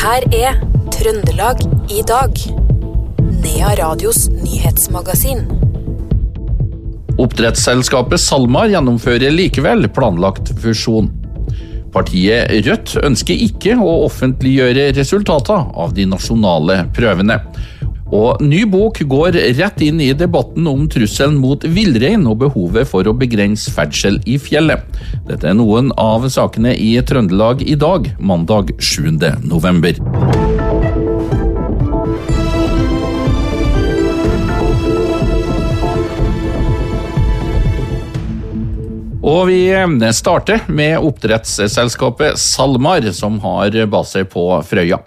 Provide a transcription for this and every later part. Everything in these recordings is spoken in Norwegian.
Her er Trøndelag i dag. Nea Radios nyhetsmagasin. Oppdrettsselskapet SalMar gjennomfører likevel planlagt fusjon. Partiet Rødt ønsker ikke å offentliggjøre resultatene av de nasjonale prøvene. Og ny bok går rett inn i debatten om trusselen mot villrein og behovet for å begrense ferdsel i fjellet. Dette er noen av sakene i Trøndelag i dag, mandag 7. november. Og vi starter med oppdrettsselskapet SalMar, som har base på Frøya.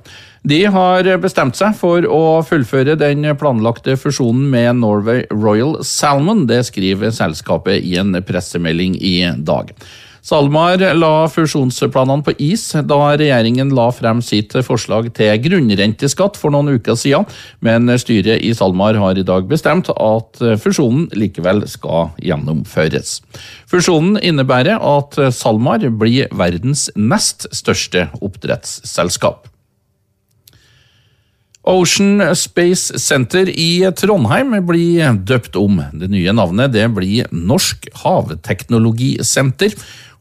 De har bestemt seg for å fullføre den planlagte fusjonen med Norway Royal Salmon. Det skriver selskapet i en pressemelding i dag. SalMar la fusjonsplanene på is da regjeringen la frem sitt forslag til grunnrenteskatt for noen uker siden, men styret i SalMar har i dag bestemt at fusjonen likevel skal gjennomføres. Fusjonen innebærer at SalMar blir verdens nest største oppdrettsselskap. Ocean Space Center i Trondheim blir døpt om. Det nye navnet det blir Norsk havteknologisenter,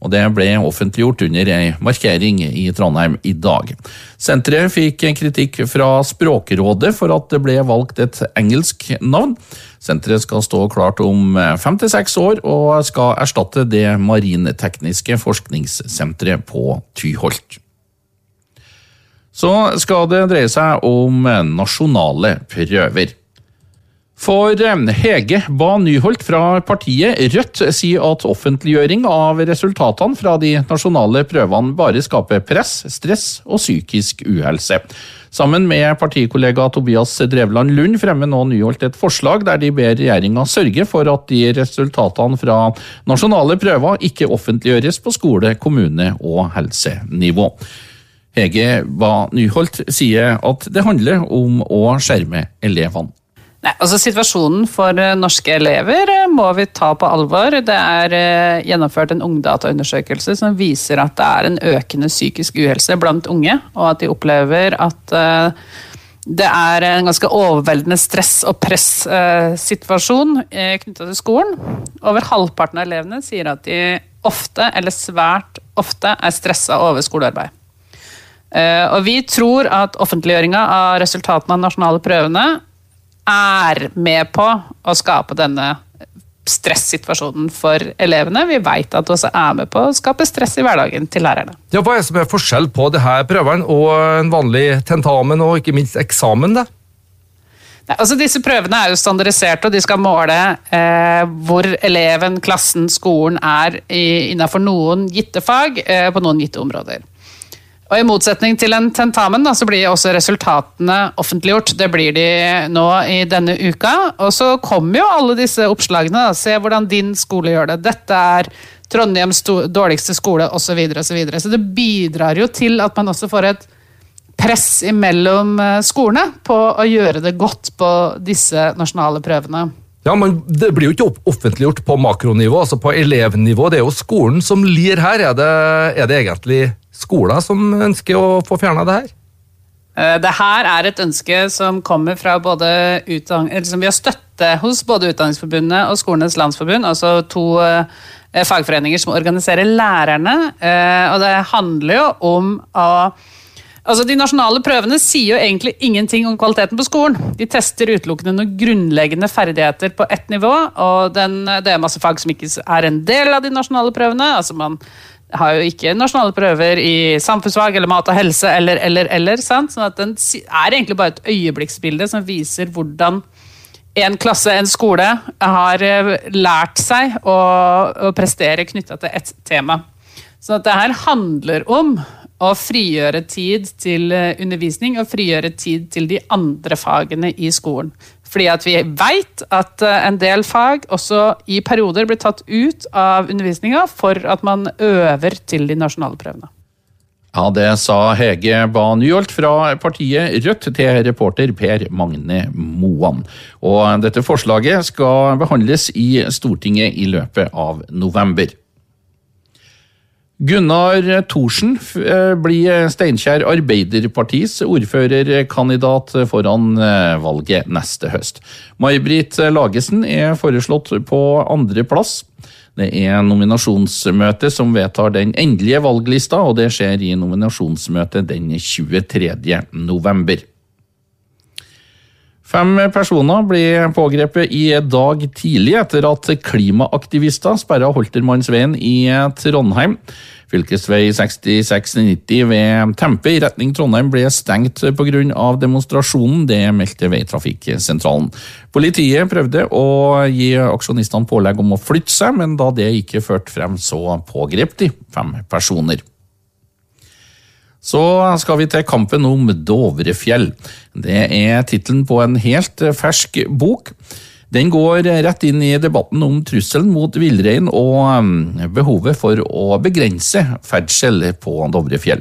og det ble offentliggjort under ei markering i Trondheim i dag. Senteret fikk kritikk fra Språkrådet for at det ble valgt et engelsk navn. Senteret skal stå klart om fem til seks år, og skal erstatte det marintekniske forskningssenteret på Tyholt så skal det dreie seg om nasjonale prøver. For Hege Ba Nyholt fra partiet Rødt sier at offentliggjøring av resultatene fra de nasjonale prøvene bare skaper press, stress og psykisk uhelse. Sammen med partikollega Tobias Drevland Lund fremmer nå Nyholt et forslag der de ber regjeringa sørge for at de resultatene fra nasjonale prøver ikke offentliggjøres på skole-, kommune- og helsenivå. Hege Ba Nyholt sier at det handler om å skjerme elevene. Nei, altså Situasjonen for eh, norske elever eh, må vi ta på alvor. Det er eh, gjennomført en ungdataundersøkelse som viser at det er en økende psykisk uhelse blant unge, og at de opplever at det er en ganske overveldende stress- og pressituasjon knytta til skolen. Over halvparten av elevene sier at de ofte, eller svært ofte, er stressa over skolearbeid. Og vi tror at offentliggjøringa av resultatene av nasjonale prøvene er med på å skape denne stressituasjonen for elevene. Vi vet at det også er med på å skape stress i hverdagen til lærerne. Ja, Hva er det som er forskjell på det her prøven og en vanlig tentamen og ikke minst eksamen? da? Nei, altså Disse prøvene er jo standardiserte, og de skal måle eh, hvor eleven, klassen, skolen er innenfor noen gitte fag eh, på noen gitte områder. Og I motsetning til en tentamen da, så blir også resultatene offentliggjort. Det blir de nå i denne uka. Og så kommer jo alle disse oppslagene. Da. Se hvordan din skole gjør det. Dette er Trondheims dårligste skole osv. Så, videre, og så, videre. så det bidrar jo til at man også får et press imellom eh, skolene på å gjøre det godt på disse nasjonale prøvene. Ja, men Det blir jo ikke offentliggjort på makronivå, altså på elevnivå. Det er jo skolen som lir her. Er det, er det egentlig skoler som ønsker å få fjerna det her? Eh, det her er et ønske som kommer fra både eller som vi har støtte hos både Utdanningsforbundet og Skolenes landsforbund, altså to eh, fagforeninger som organiserer lærerne. Eh, og det handler jo om å Altså, De nasjonale prøvene sier jo egentlig ingenting om kvaliteten på skolen. De tester utelukkende noen grunnleggende ferdigheter på ett nivå. og den, Det er masse fag som ikke er en del av de nasjonale prøvene. altså Man har jo ikke nasjonale prøver i samfunnsfag eller mat og helse eller, eller, eller. Sant? sånn at Den er egentlig bare et øyeblikksbilde som viser hvordan en klasse, en skole, har eh, lært seg å, å prestere knytta til ett tema. Så at det her handler om å frigjøre tid til eh, undervisning og frigjøre tid til de andre fagene i skolen. Fordi at vi veit at eh, en del fag også i perioder blir tatt ut av undervisninga for at man øver til de nasjonale prøvene. Ja, Det sa Hege Ba Nyholt fra partiet Rødt til reporter Per Magne Moan. Og dette forslaget skal behandles i Stortinget i løpet av november. Gunnar Thorsen eh, blir Steinkjer Arbeiderpartis ordførerkandidat foran eh, valget neste høst. May-Britt Lagesen er foreslått på andreplass. Det er nominasjonsmøte som vedtar den endelige valglista, og det skjer i nominasjonsmøtet den 23. november. Fem personer ble pågrepet i dag tidlig etter at klimaaktivister sperra Holtermannsveien i Trondheim. Fylkesvei 6690 ved Tempe i retning Trondheim ble stengt pga. demonstrasjonen, det meldte Veitrafikksentralen. Politiet prøvde å gi aksjonistene pålegg om å flytte seg, men da det ikke førte frem, så pågrep de fem personer. Så skal vi til kampen om Dovrefjell. Det er tittelen på en helt fersk bok. Den går rett inn i debatten om trusselen mot villrein og um, behovet for å begrense ferdsel på Dovrefjell.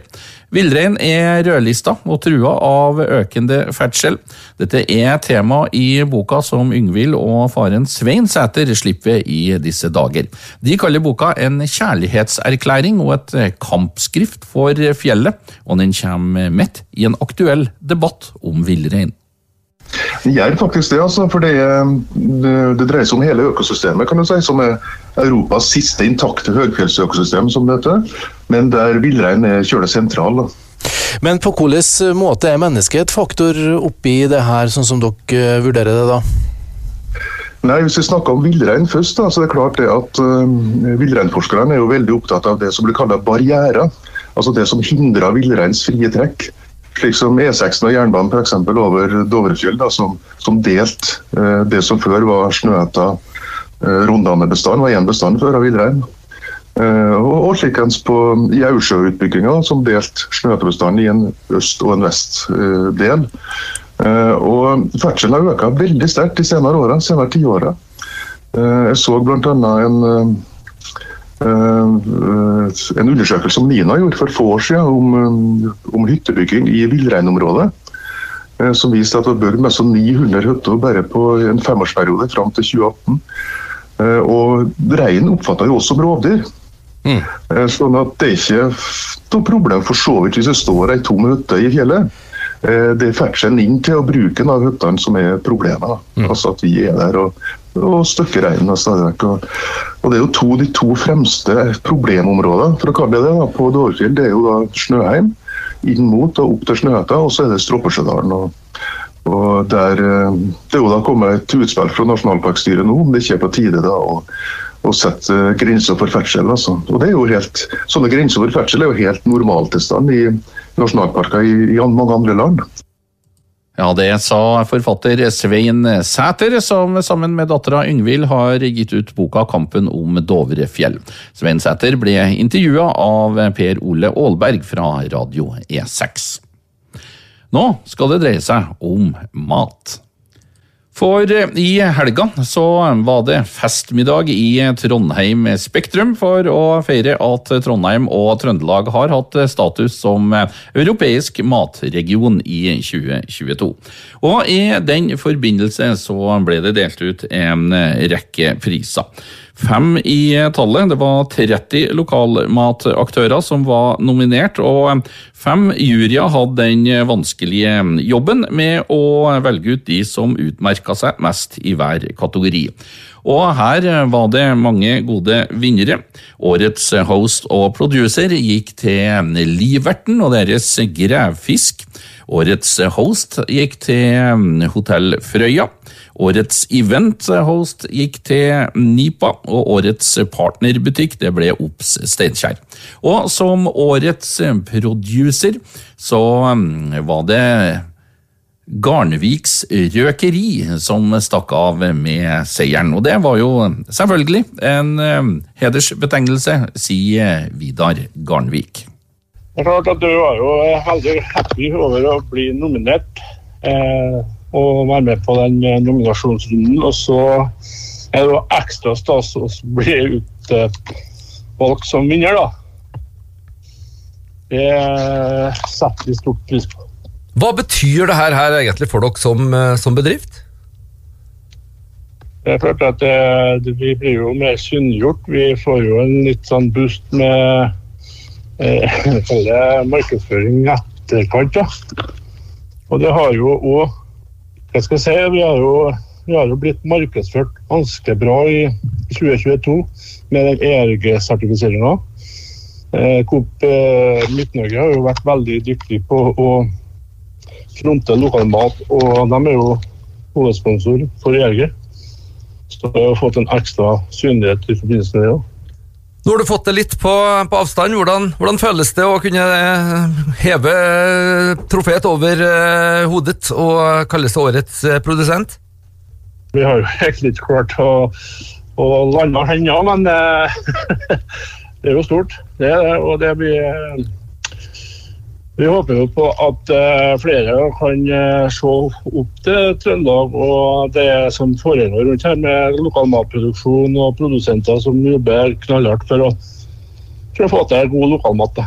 Villrein er rødlista og trua av økende ferdsel. Dette er tema i boka som Yngvild og faren Svein Sæter slipper i disse dager. De kaller boka en kjærlighetserklæring og et kampskrift for fjellet, og den kommer midt i en aktuell debatt om villrein. Det gjør faktisk det, altså, for det, det, dreier seg om hele økosystemet, kan du si, som er Europas siste intakte høgfjellsøkosystem, som det heter. Men der villreinen er kjølig sentral. Da. Men på hvilken måte er mennesket et faktor oppi det her, sånn som dere eh, vurderer det da? Nei, Hvis vi snakker om villrein først, da, så er det klart det at uh, villreinforskerne er jo veldig opptatt av det som blir kalt barrierer. Altså det som hindrer villreins frie trekk. Slik som E6 og jernbanen f.eks. over Dovrefjell, da, som, som delt eh, det som før var snøhetta eh, rondhanebestand, var én bestand før av villrein. Eh, og, og slikens på i Aursjø-utbygginga, som delt snøhettebestanden i en øst- og en vestdel. Eh, og ferdselen har økt veldig sterkt de senere åra, senere tiåra. Eh, jeg så bl.a. en eh, Eh, en undersøkelse som NINA gjorde for få år siden om, eh, om hyttebygging i villreinområdet. Eh, som viste at det var bygd nesten 900 hytter bare på en femårsperiode fram til 2018. Og reinen oppfatta jo også som rovdyr. Mm. Sånn at det er ikke noe problem for så vidt hvis det står ei tom hytte i fjellet. Det er ferdselen inn til og bruken av hyttene som er problemet. Mm. Altså at vi er der og og støkkereinen stadig vekk. Og, og, det er jo to, de to fremste problemområdene for å kalle det det da, på Dårfjell. Det er jo da Snøheim inn mot og opp til Snøhetta, og så er det Stråpesjødalen. Og, og der, eh, Det er jo da kommet et utspill fra nasjonalparkstyret nå om det ikke er på tide da å, å sette grenser for ferdsel. Altså. Og det er jo helt, Sånne grenser for ferdsel er jo helt normaltilstand i nasjonalparker i, i mange andre land. Ja, det sa forfatter Svein Sæter, som sammen med dattera Yngvild har gitt ut boka Kampen om Dovrefjell. Svein Sæter ble intervjua av Per Ole Aalberg fra Radio E6. Nå skal det dreie seg om mat. For eh, i helga så var det festmiddag i Trondheim Spektrum for å feire at Trondheim og Trøndelag har hatt status som europeisk matregion i 2022. Og i den forbindelse så ble det delt ut en rekke priser. Fem i tallet. Det var 30 lokalmataktører som var nominert, og fem juryer hadde den vanskelige jobben med å velge ut de som utmerka seg mest i hver kategori. Og her var det mange gode vinnere. Årets host og producer gikk til Liverten og deres grevfisk. Årets host gikk til Hotell Frøya. Årets event-host gikk til Nipa, og årets partnerbutikk det ble Ops Steinkjer. Og som årets producer så um, var det Garnviks Røkeri som stakk av med seieren. Og det var jo selvfølgelig en um, hedersbetegnelse, sier Vidar Garnvik. Det er klart at Du var jo veldig happy over å bli nominert. Eh, og være med på den eh, nominasjonsrunden. Og så er det ekstra stas å bli utvalgt som vinner, da. Det setter vi stort pris på. Hva betyr det her, her egentlig for dere som, eh, som bedrift? Jeg følte at det, det, Vi blir jo mer synliggjort. Vi får jo en litt sånn boost med eh, markedsføring i etterkant. Ja. Og det har jo òg Hva skal si? Vi har jo, vi har jo blitt markedsført ganske bra i 2022 med den ERG-sertifiseringa. Eh, Coop eh, Midt-Norge har jo vært veldig dyktig på å fronte lokalmat, og de er jo hovedsponsor for ERG. Så vi har fått en ekstra synlighet i forbindelse med det. også. Nå har du fått det litt på, på avstand. Hvordan, hvordan føles det å kunne eh, heve eh, trofeet over eh, hodet og kalles årets produsent? Vi har jo egentlig ikke klart å, å lande ennå, men det er jo stort. Det og det blir Vi håper jo på at eh, flere kan eh, se opp til Trøndelag og det som foregår rundt her med lokal matproduksjon og produsenter som jobber knallhardt for å, for å få til god lokalmat.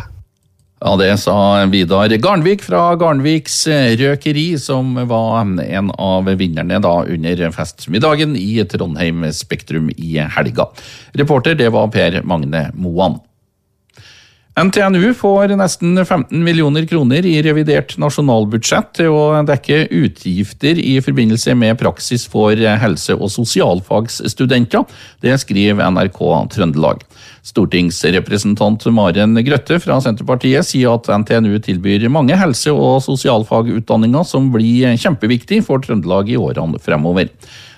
Ja, Det sa Vidar Garnvik fra Garnviks Røkeri, som var en av vinnerne da under festmiddagen i Trondheim Spektrum i helga. Reporter det var Per Magne Moan. NTNU får nesten 15 millioner kroner i revidert nasjonalbudsjett til å dekke utgifter i forbindelse med praksis for helse- og sosialfagsstudenter. Det skriver NRK Trøndelag. Stortingsrepresentant Maren Grøtte fra Senterpartiet sier at NTNU tilbyr mange helse- og sosialfagutdanninger som blir kjempeviktig for Trøndelag i årene fremover.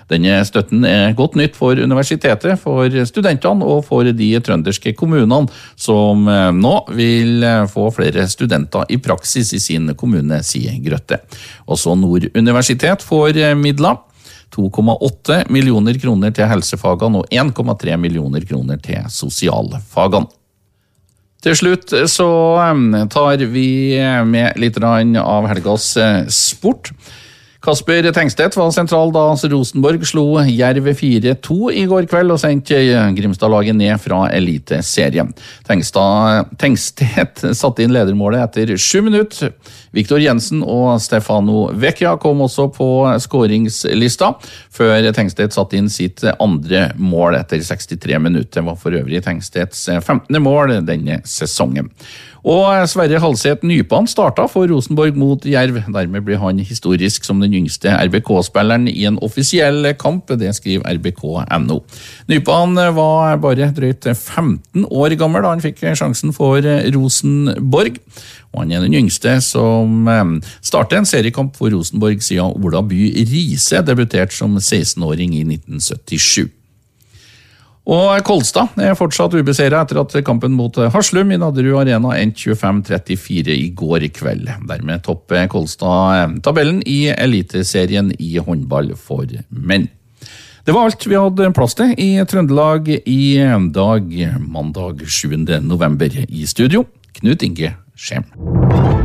Denne støtten er godt nytt for universitetet, for studentene og for de trønderske kommunene som eh, nå vil eh, få flere studenter i praksis i sin kommune, sier Grøtte. Også Nord universitet får eh, midler. 2,8 millioner kroner til helsefagene og 1,3 millioner kroner til sosialfagene. Til slutt så tar vi med litt av helgas sport. Kasper Tengstedt var sentral da Rosenborg slo Jerv 4-2 i går kveld og sendte Grimstad-laget ned fra Eliteserien. Tengstedt satte inn ledermålet etter sju minutter. Viktor Jensen og Stefano Vecchia kom også på skåringslista, før Tengstedt satte inn sitt andre mål etter 63 minutter. Det var for øvrig Tengstedts 15. mål denne sesongen. Og Sverre Halseth Nypan starta for Rosenborg mot Jerv. Dermed blir han historisk som den yngste RBK-spilleren i en offisiell kamp. Det skriver rbk.no. Nypan var bare drøyt 15 år gammel da han fikk sjansen for Rosenborg. Og han er den yngste som starter en seriekamp for Rosenborg siden Ola By Riise debuterte som 16-åring i 1977. Og Kolstad er fortsatt ubeseira etter at kampen mot Haslum i Nadderud Arena endte 25-34 i går kveld. Dermed topper Kolstad tabellen i Eliteserien i håndball for menn. Det var alt vi hadde plass til i Trøndelag i dag, mandag 7. november. I studio, Knut Inge Skjem.